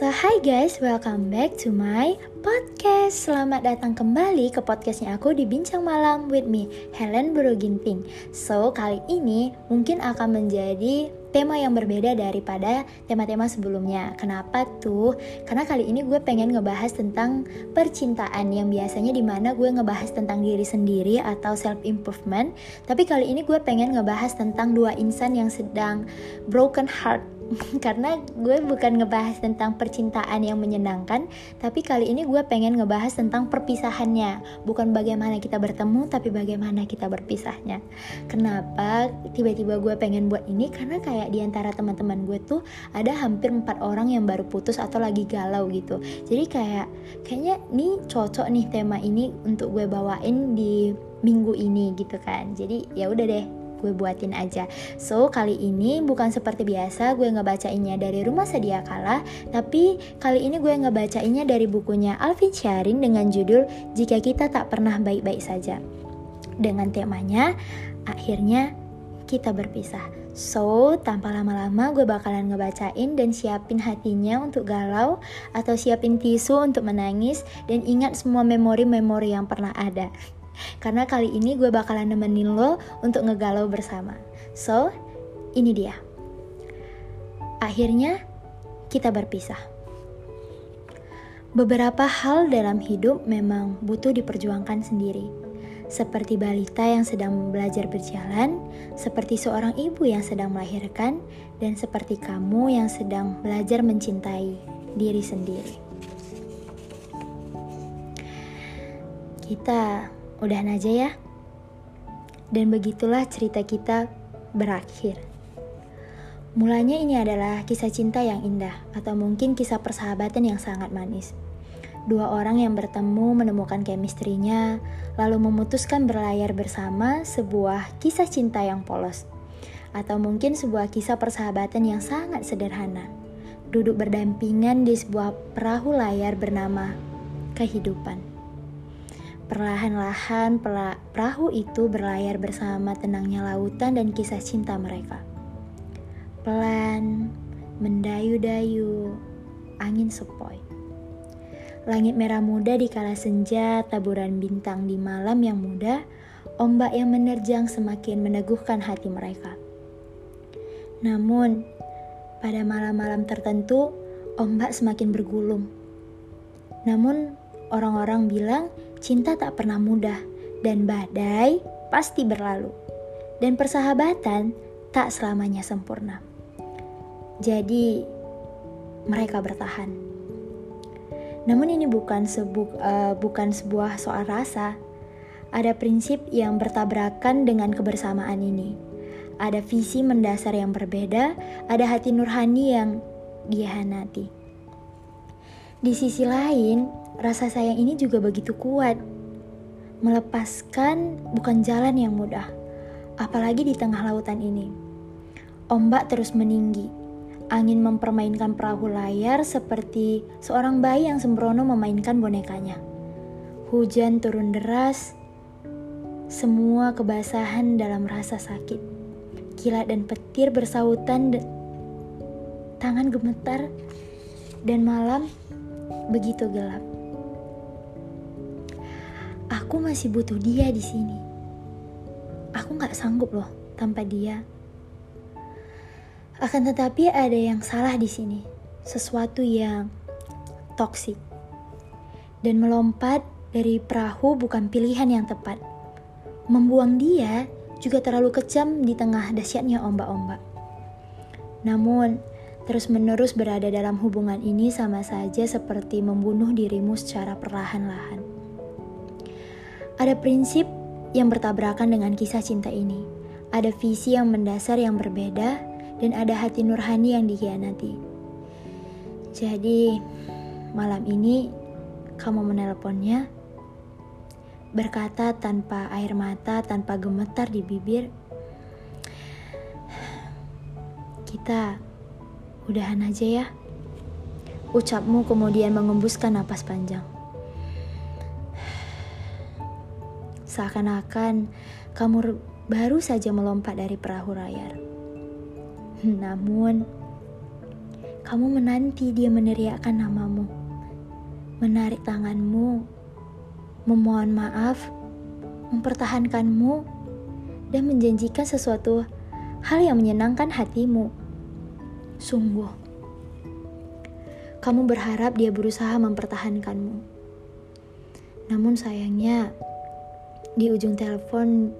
So hi guys, welcome back to my podcast Selamat datang kembali ke podcastnya aku di Bincang Malam with me, Helen Ginting. So kali ini mungkin akan menjadi tema yang berbeda daripada tema-tema sebelumnya Kenapa tuh? Karena kali ini gue pengen ngebahas tentang percintaan Yang biasanya di mana gue ngebahas tentang diri sendiri atau self-improvement Tapi kali ini gue pengen ngebahas tentang dua insan yang sedang broken heart karena gue bukan ngebahas tentang percintaan yang menyenangkan, tapi kali ini gue pengen ngebahas tentang perpisahannya, bukan bagaimana kita bertemu, tapi bagaimana kita berpisahnya. Kenapa tiba-tiba gue pengen buat ini? Karena kayak di antara teman-teman gue tuh ada hampir empat orang yang baru putus atau lagi galau gitu. Jadi kayak kayaknya nih cocok nih tema ini untuk gue bawain di minggu ini gitu kan. Jadi ya udah deh, gue buatin aja. So, kali ini bukan seperti biasa gue ngebacainnya dari Rumah Sedia Kala, tapi kali ini gue ngebacainnya dari bukunya Alvin Syarin dengan judul Jika Kita Tak Pernah Baik-Baik Saja. Dengan temanya, akhirnya kita berpisah. So, tanpa lama-lama gue bakalan ngebacain dan siapin hatinya untuk galau atau siapin tisu untuk menangis dan ingat semua memori-memori yang pernah ada. Karena kali ini gue bakalan nemenin lo untuk ngegalau bersama. So, ini dia. Akhirnya, kita berpisah. Beberapa hal dalam hidup memang butuh diperjuangkan sendiri. Seperti balita yang sedang belajar berjalan, seperti seorang ibu yang sedang melahirkan, dan seperti kamu yang sedang belajar mencintai diri sendiri. Kita udahan aja ya. Dan begitulah cerita kita berakhir. Mulanya ini adalah kisah cinta yang indah, atau mungkin kisah persahabatan yang sangat manis. Dua orang yang bertemu menemukan kemistrinya, lalu memutuskan berlayar bersama sebuah kisah cinta yang polos. Atau mungkin sebuah kisah persahabatan yang sangat sederhana. Duduk berdampingan di sebuah perahu layar bernama kehidupan. Perlahan-lahan perahu itu berlayar bersama tenangnya lautan dan kisah cinta mereka. Pelan, mendayu-dayu, angin sepoi. Langit merah muda di kala senja, taburan bintang di malam yang muda, ombak yang menerjang semakin meneguhkan hati mereka. Namun, pada malam-malam tertentu, ombak semakin bergulung. Namun, Orang-orang bilang cinta tak pernah mudah dan badai pasti berlalu. Dan persahabatan tak selamanya sempurna. Jadi mereka bertahan. Namun ini bukan sebu uh, bukan sebuah soal rasa. Ada prinsip yang bertabrakan dengan kebersamaan ini. Ada visi mendasar yang berbeda, ada hati nurhani yang dihanati. Di sisi lain, Rasa sayang ini juga begitu kuat. Melepaskan bukan jalan yang mudah, apalagi di tengah lautan ini. Ombak terus meninggi. Angin mempermainkan perahu layar seperti seorang bayi yang sembrono memainkan bonekanya. Hujan turun deras, semua kebasahan dalam rasa sakit. Kilat dan petir bersautan, tangan gemetar, dan malam begitu gelap. Aku masih butuh dia di sini. Aku gak sanggup loh tanpa dia. Akan tetapi ada yang salah di sini. Sesuatu yang toksik. Dan melompat dari perahu bukan pilihan yang tepat. Membuang dia juga terlalu kejam di tengah dahsyatnya ombak-ombak. Namun, terus-menerus berada dalam hubungan ini sama saja seperti membunuh dirimu secara perlahan-lahan. Ada prinsip yang bertabrakan dengan kisah cinta ini. Ada visi yang mendasar yang berbeda dan ada hati nurhani yang dikhianati. Jadi, malam ini kamu menelponnya berkata tanpa air mata, tanpa gemetar di bibir, "Kita udahan aja ya." Ucapmu kemudian mengembuskan napas panjang. Seakan-akan kamu baru saja melompat dari perahu layar. Namun, kamu menanti dia meneriakkan namamu, menarik tanganmu, memohon maaf, mempertahankanmu, dan menjanjikan sesuatu hal yang menyenangkan hatimu. Sungguh, kamu berharap dia berusaha mempertahankanmu. Namun sayangnya, di ujung telepon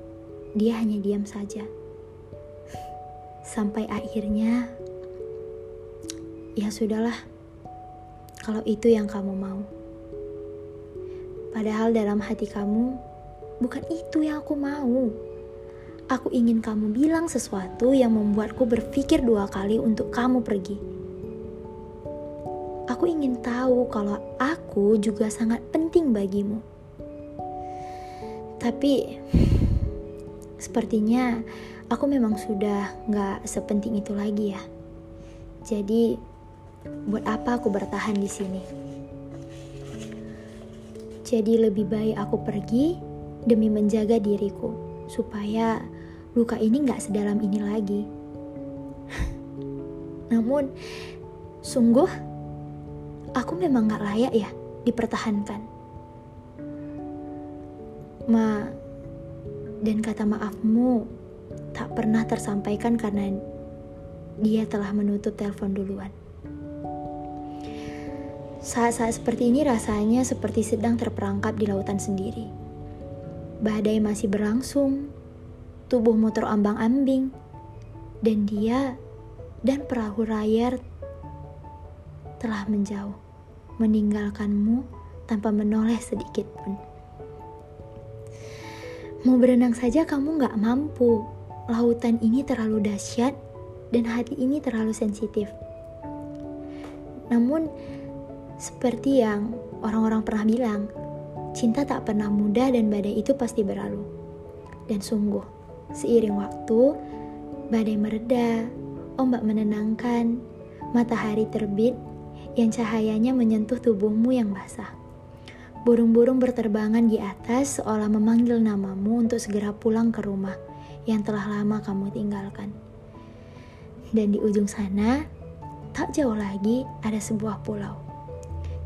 dia hanya diam saja. Sampai akhirnya, ya sudahlah, kalau itu yang kamu mau. Padahal dalam hati kamu, bukan itu yang aku mau. Aku ingin kamu bilang sesuatu yang membuatku berpikir dua kali untuk kamu pergi. Aku ingin tahu kalau aku juga sangat penting bagimu. Tapi, sepertinya aku memang sudah gak sepenting itu lagi ya. Jadi, buat apa aku bertahan di sini? Jadi lebih baik aku pergi demi menjaga diriku supaya luka ini gak sedalam ini lagi. Namun, sungguh, aku memang gak layak ya dipertahankan. Ma, dan kata maafmu tak pernah tersampaikan karena dia telah menutup telepon duluan. Saat-saat seperti ini rasanya seperti sedang terperangkap di lautan sendiri. Badai masih berlangsung, tubuh motor ambang-ambing, dan dia dan perahu layar telah menjauh, meninggalkanmu tanpa menoleh sedikit pun. Mau berenang saja kamu gak mampu. Lautan ini terlalu dahsyat dan hati ini terlalu sensitif. Namun, seperti yang orang-orang pernah bilang, cinta tak pernah mudah dan badai itu pasti berlalu. Dan sungguh, Seiring waktu, badai mereda, ombak menenangkan, matahari terbit yang cahayanya menyentuh tubuhmu yang basah. Burung-burung berterbangan di atas seolah memanggil namamu untuk segera pulang ke rumah yang telah lama kamu tinggalkan. Dan di ujung sana, tak jauh lagi ada sebuah pulau.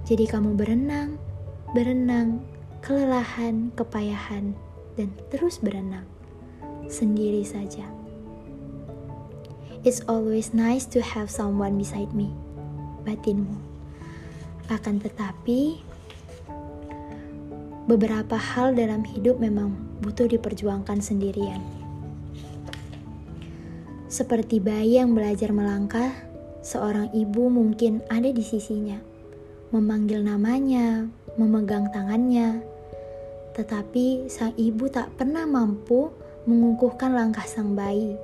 Jadi kamu berenang, berenang, kelelahan, kepayahan, dan terus berenang sendiri saja. It's always nice to have someone beside me, batinmu. Akan tetapi, beberapa hal dalam hidup memang butuh diperjuangkan sendirian. Seperti bayi yang belajar melangkah, seorang ibu mungkin ada di sisinya, memanggil namanya, memegang tangannya, tetapi sang ibu tak pernah mampu mengukuhkan langkah sang bayi.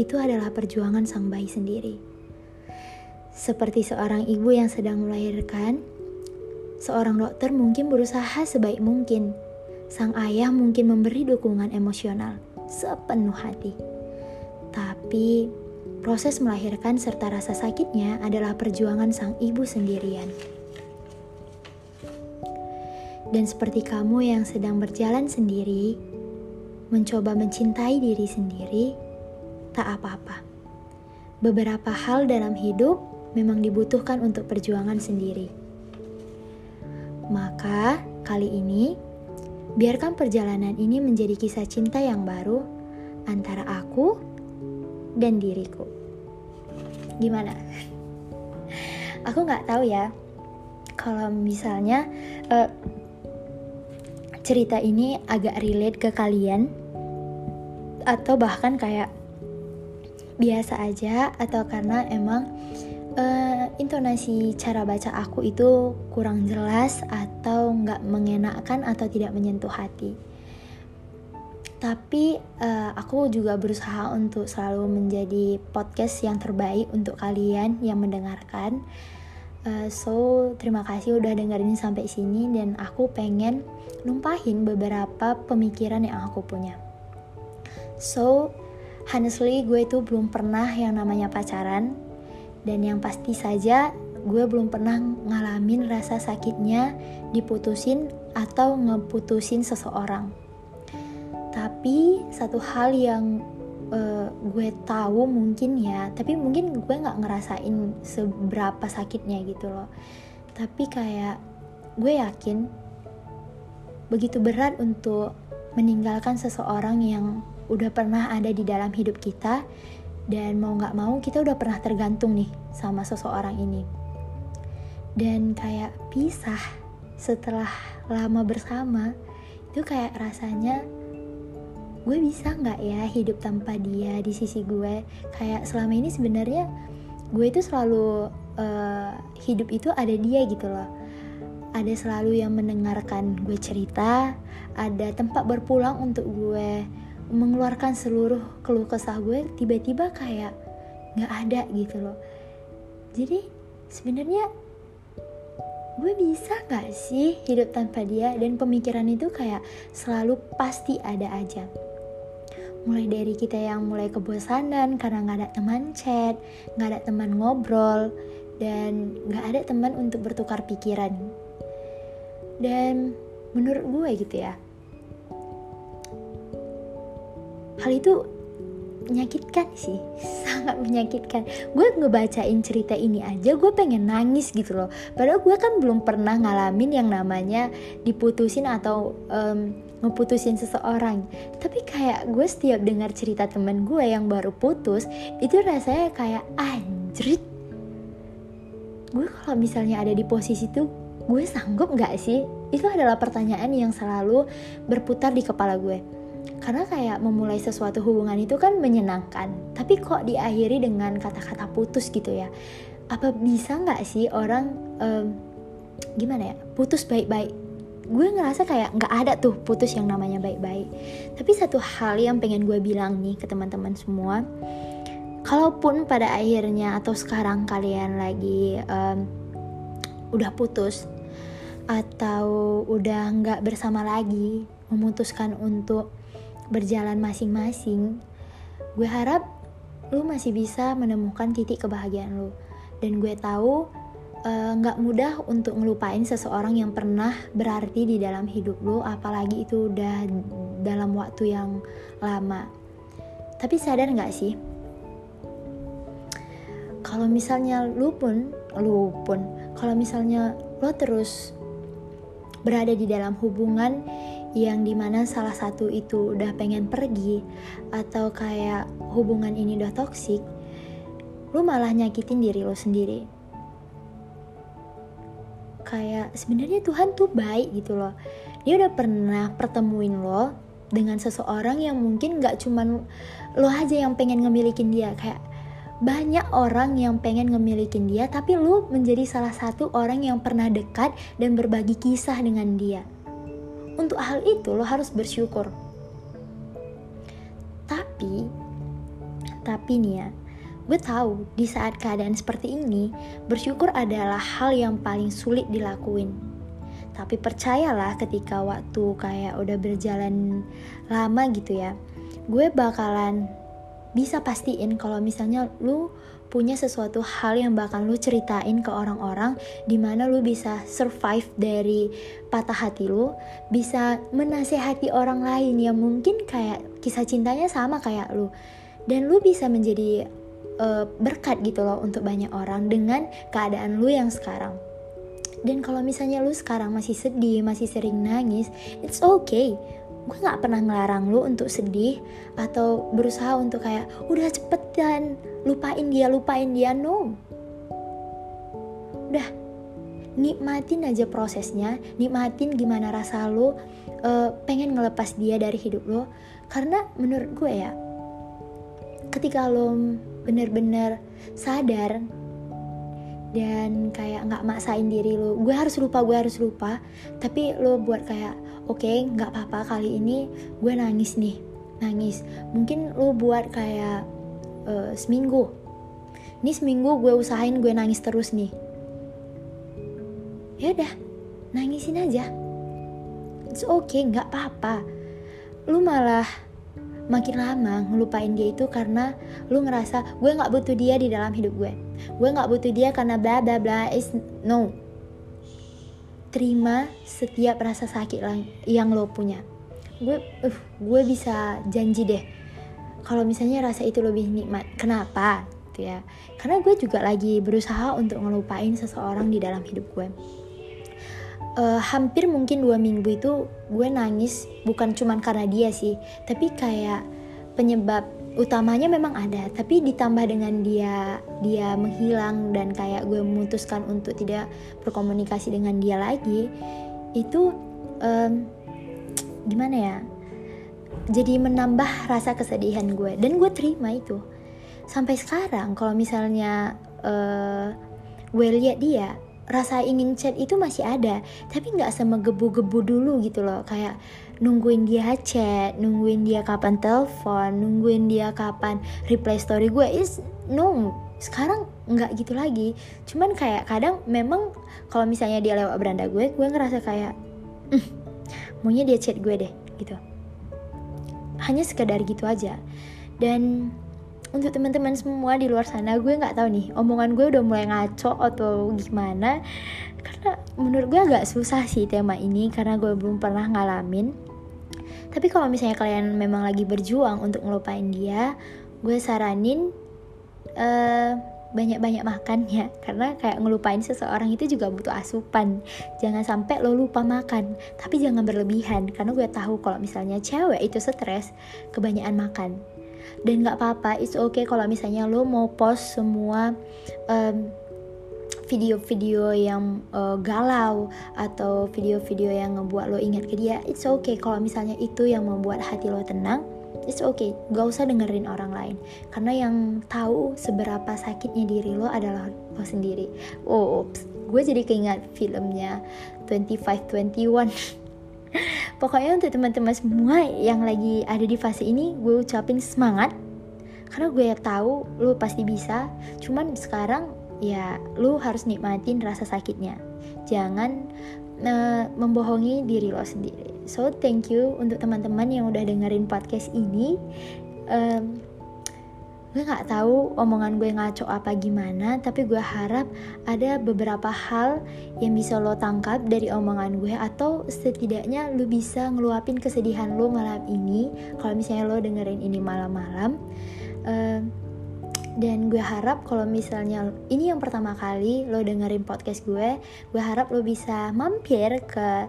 Itu adalah perjuangan sang bayi sendiri. Seperti seorang ibu yang sedang melahirkan, seorang dokter mungkin berusaha sebaik mungkin. Sang ayah mungkin memberi dukungan emosional sepenuh hati. Tapi proses melahirkan serta rasa sakitnya adalah perjuangan sang ibu sendirian. Dan seperti kamu yang sedang berjalan sendiri, mencoba mencintai diri sendiri, tak apa-apa. Beberapa hal dalam hidup memang dibutuhkan untuk perjuangan sendiri. Maka, kali ini, biarkan perjalanan ini menjadi kisah cinta yang baru antara aku dan diriku. Gimana? Aku nggak tahu ya, kalau misalnya uh, cerita ini agak relate ke kalian atau bahkan kayak biasa aja atau karena emang uh, intonasi cara baca aku itu kurang jelas atau nggak mengenakan atau tidak menyentuh hati. Tapi uh, aku juga berusaha untuk selalu menjadi podcast yang terbaik untuk kalian yang mendengarkan. Uh, so terima kasih udah dengerin sampai sini dan aku pengen numpahin beberapa pemikiran yang aku punya. So, honestly gue itu belum pernah yang namanya pacaran dan yang pasti saja gue belum pernah ngalamin rasa sakitnya diputusin atau ngeputusin seseorang. Tapi satu hal yang uh, gue tahu mungkin ya tapi mungkin gue nggak ngerasain seberapa sakitnya gitu loh tapi kayak gue yakin begitu berat untuk meninggalkan seseorang yang udah pernah ada di dalam hidup kita dan mau nggak mau kita udah pernah tergantung nih sama seseorang ini. Dan kayak pisah setelah lama bersama itu kayak rasanya gue bisa nggak ya hidup tanpa dia di sisi gue? Kayak selama ini sebenarnya gue itu selalu uh, hidup itu ada dia gitu loh. Ada selalu yang mendengarkan gue cerita ada tempat berpulang untuk gue mengeluarkan seluruh keluh kesah gue tiba-tiba kayak nggak ada gitu loh. Jadi sebenarnya gue bisa gak sih hidup tanpa dia? Dan pemikiran itu kayak selalu pasti ada aja. Mulai dari kita yang mulai kebosanan karena nggak ada teman chat nggak ada teman ngobrol dan nggak ada teman untuk bertukar pikiran. Dan menurut gue gitu ya hal itu menyakitkan sih sangat menyakitkan. Gue ngebacain cerita ini aja gue pengen nangis gitu loh. Padahal gue kan belum pernah ngalamin yang namanya diputusin atau um, ngeputusin seseorang. Tapi kayak gue setiap dengar cerita temen gue yang baru putus itu rasanya kayak anjrit. Gue kalau misalnya ada di posisi itu gue sanggup gak sih? Itu adalah pertanyaan yang selalu berputar di kepala gue karena kayak memulai sesuatu hubungan itu kan menyenangkan. Tapi kok diakhiri dengan kata-kata putus gitu ya? Apa bisa nggak sih orang um, gimana ya? Putus baik-baik. Gue ngerasa kayak nggak ada tuh putus yang namanya baik-baik. Tapi satu hal yang pengen gue bilang nih ke teman-teman semua kalaupun pada akhirnya atau sekarang kalian lagi um, udah putus atau udah nggak bersama lagi memutuskan untuk berjalan masing-masing, gue harap lu masih bisa menemukan titik kebahagiaan lu. Dan gue tahu eh, nggak uh, mudah untuk ngelupain seseorang yang pernah berarti di dalam hidup lu, apalagi itu udah dalam waktu yang lama. Tapi sadar nggak sih, kalau misalnya lu pun, lu pun, kalau misalnya lo terus berada di dalam hubungan yang di mana salah satu itu udah pengen pergi atau kayak hubungan ini udah toksik, lu malah nyakitin diri lo sendiri. Kayak sebenarnya Tuhan tuh baik gitu loh. Dia udah pernah pertemuin lo dengan seseorang yang mungkin gak cuman lo aja yang pengen ngemilikin dia kayak banyak orang yang pengen ngemilikin dia tapi lu menjadi salah satu orang yang pernah dekat dan berbagi kisah dengan dia untuk hal itu lo harus bersyukur. Tapi, tapi nih ya, gue tahu di saat keadaan seperti ini, bersyukur adalah hal yang paling sulit dilakuin. Tapi percayalah ketika waktu kayak udah berjalan lama gitu ya, gue bakalan bisa pastiin kalau misalnya lu punya sesuatu hal yang bakal lu ceritain ke orang-orang di mana lu bisa survive dari patah hati lu bisa menasehati orang lain yang mungkin kayak kisah cintanya sama kayak lu. Dan lu bisa menjadi uh, berkat gitu loh untuk banyak orang dengan keadaan lu yang sekarang. Dan kalau misalnya lu sekarang masih sedih masih sering nangis it's okay. Gue gak pernah ngelarang lu untuk sedih atau berusaha untuk kayak udah cepetan lupain dia lupain dia no. Udah nikmatin aja prosesnya nikmatin gimana rasa lu uh, pengen ngelepas dia dari hidup lo. Karena menurut gue ya ketika lo bener-bener sadar dan kayak nggak maksain diri lo gue harus lupa gue harus lupa tapi lo buat kayak oke okay, nggak apa-apa kali ini gue nangis nih nangis. Mungkin lo buat kayak uh, seminggu. Ini seminggu gue usahain gue nangis terus nih. Ya udah nangisin aja. It's okay nggak apa-apa. Lu malah makin lama ngelupain dia itu karena lu ngerasa gue nggak butuh dia di dalam hidup gue. Gue nggak butuh dia karena bla bla bla is no. Terima setiap rasa sakit yang lo punya. Gue uh, gue bisa janji deh kalau misalnya rasa itu lebih nikmat kenapa? Gitu ya. Karena gue juga lagi berusaha untuk ngelupain seseorang di dalam hidup gue. Uh, hampir mungkin dua minggu itu gue nangis bukan cuman karena dia sih tapi kayak penyebab utamanya memang ada. Tapi ditambah dengan dia dia menghilang dan kayak gue memutuskan untuk tidak berkomunikasi dengan dia lagi itu um, gimana ya jadi menambah rasa kesedihan gue. Dan gue terima itu. Sampai sekarang kalau misalnya uh, gue lihat dia rasa ingin chat itu masih ada. Tapi nggak sama gebu-gebu dulu gitu loh. Kayak nungguin dia chat nungguin dia kapan telepon nungguin dia kapan reply story gue. Is no sekarang nggak gitu lagi. Cuman kayak kadang memang kalau misalnya dia lewat beranda gue gue ngerasa kayak mm, maunya dia chat gue deh gitu hanya sekedar gitu aja. Dan untuk teman-teman semua di luar sana gue nggak tahu nih omongan gue udah mulai ngaco atau gimana? Karena menurut gue agak susah sih tema ini karena gue belum pernah ngalamin. Tapi kalau misalnya kalian memang lagi berjuang untuk ngelupain dia gue saranin uh, banyak-banyak makan ya. Karena kayak ngelupain seseorang itu juga butuh asupan. Jangan sampai lo lupa makan. Tapi jangan berlebihan karena gue tahu kalau misalnya cewek itu stres kebanyakan makan. Dan nggak apa-apa it's okay kalau misalnya lo mau post semua um, video-video yang uh, galau atau video-video yang ngebuat lo ingat ke dia it's okay. Kalau misalnya itu yang membuat hati lo tenang it's okay. Gak usah dengerin orang lain. Karena yang tahu seberapa sakitnya diri lo adalah lo sendiri. Oh gue jadi keingat filmnya 2521 pokoknya untuk teman-teman semua yang lagi ada di fase ini gue ucapin semangat. Karena gue tahu lo pasti bisa. Cuman sekarang ya lu harus nikmatin rasa sakitnya. Jangan uh, membohongi diri lo sendiri so thank you untuk teman-teman yang udah dengerin podcast ini. Um, gue nggak tahu omongan gue ngaco apa gimana tapi gue harap ada beberapa hal yang bisa lo tangkap dari omongan gue atau setidaknya lo bisa ngeluapin kesedihan lo malam ini kalau misalnya lo dengerin ini malam-malam. Uh, dan gue harap kalau misalnya ini yang pertama kali lo dengerin podcast gue gue harap lo bisa mampir ke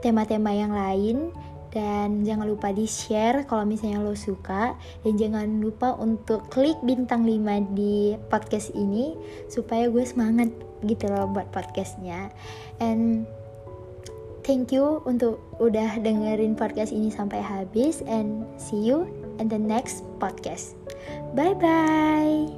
tema-tema yang lain. Dan jangan lupa di share kalau misalnya lo suka. Dan jangan lupa untuk klik bintang 5 di podcast ini supaya gue semangat gitu loh buat podcastnya. And thank you untuk udah dengerin podcast ini sampai habis. And see you in the next podcast. Bye bye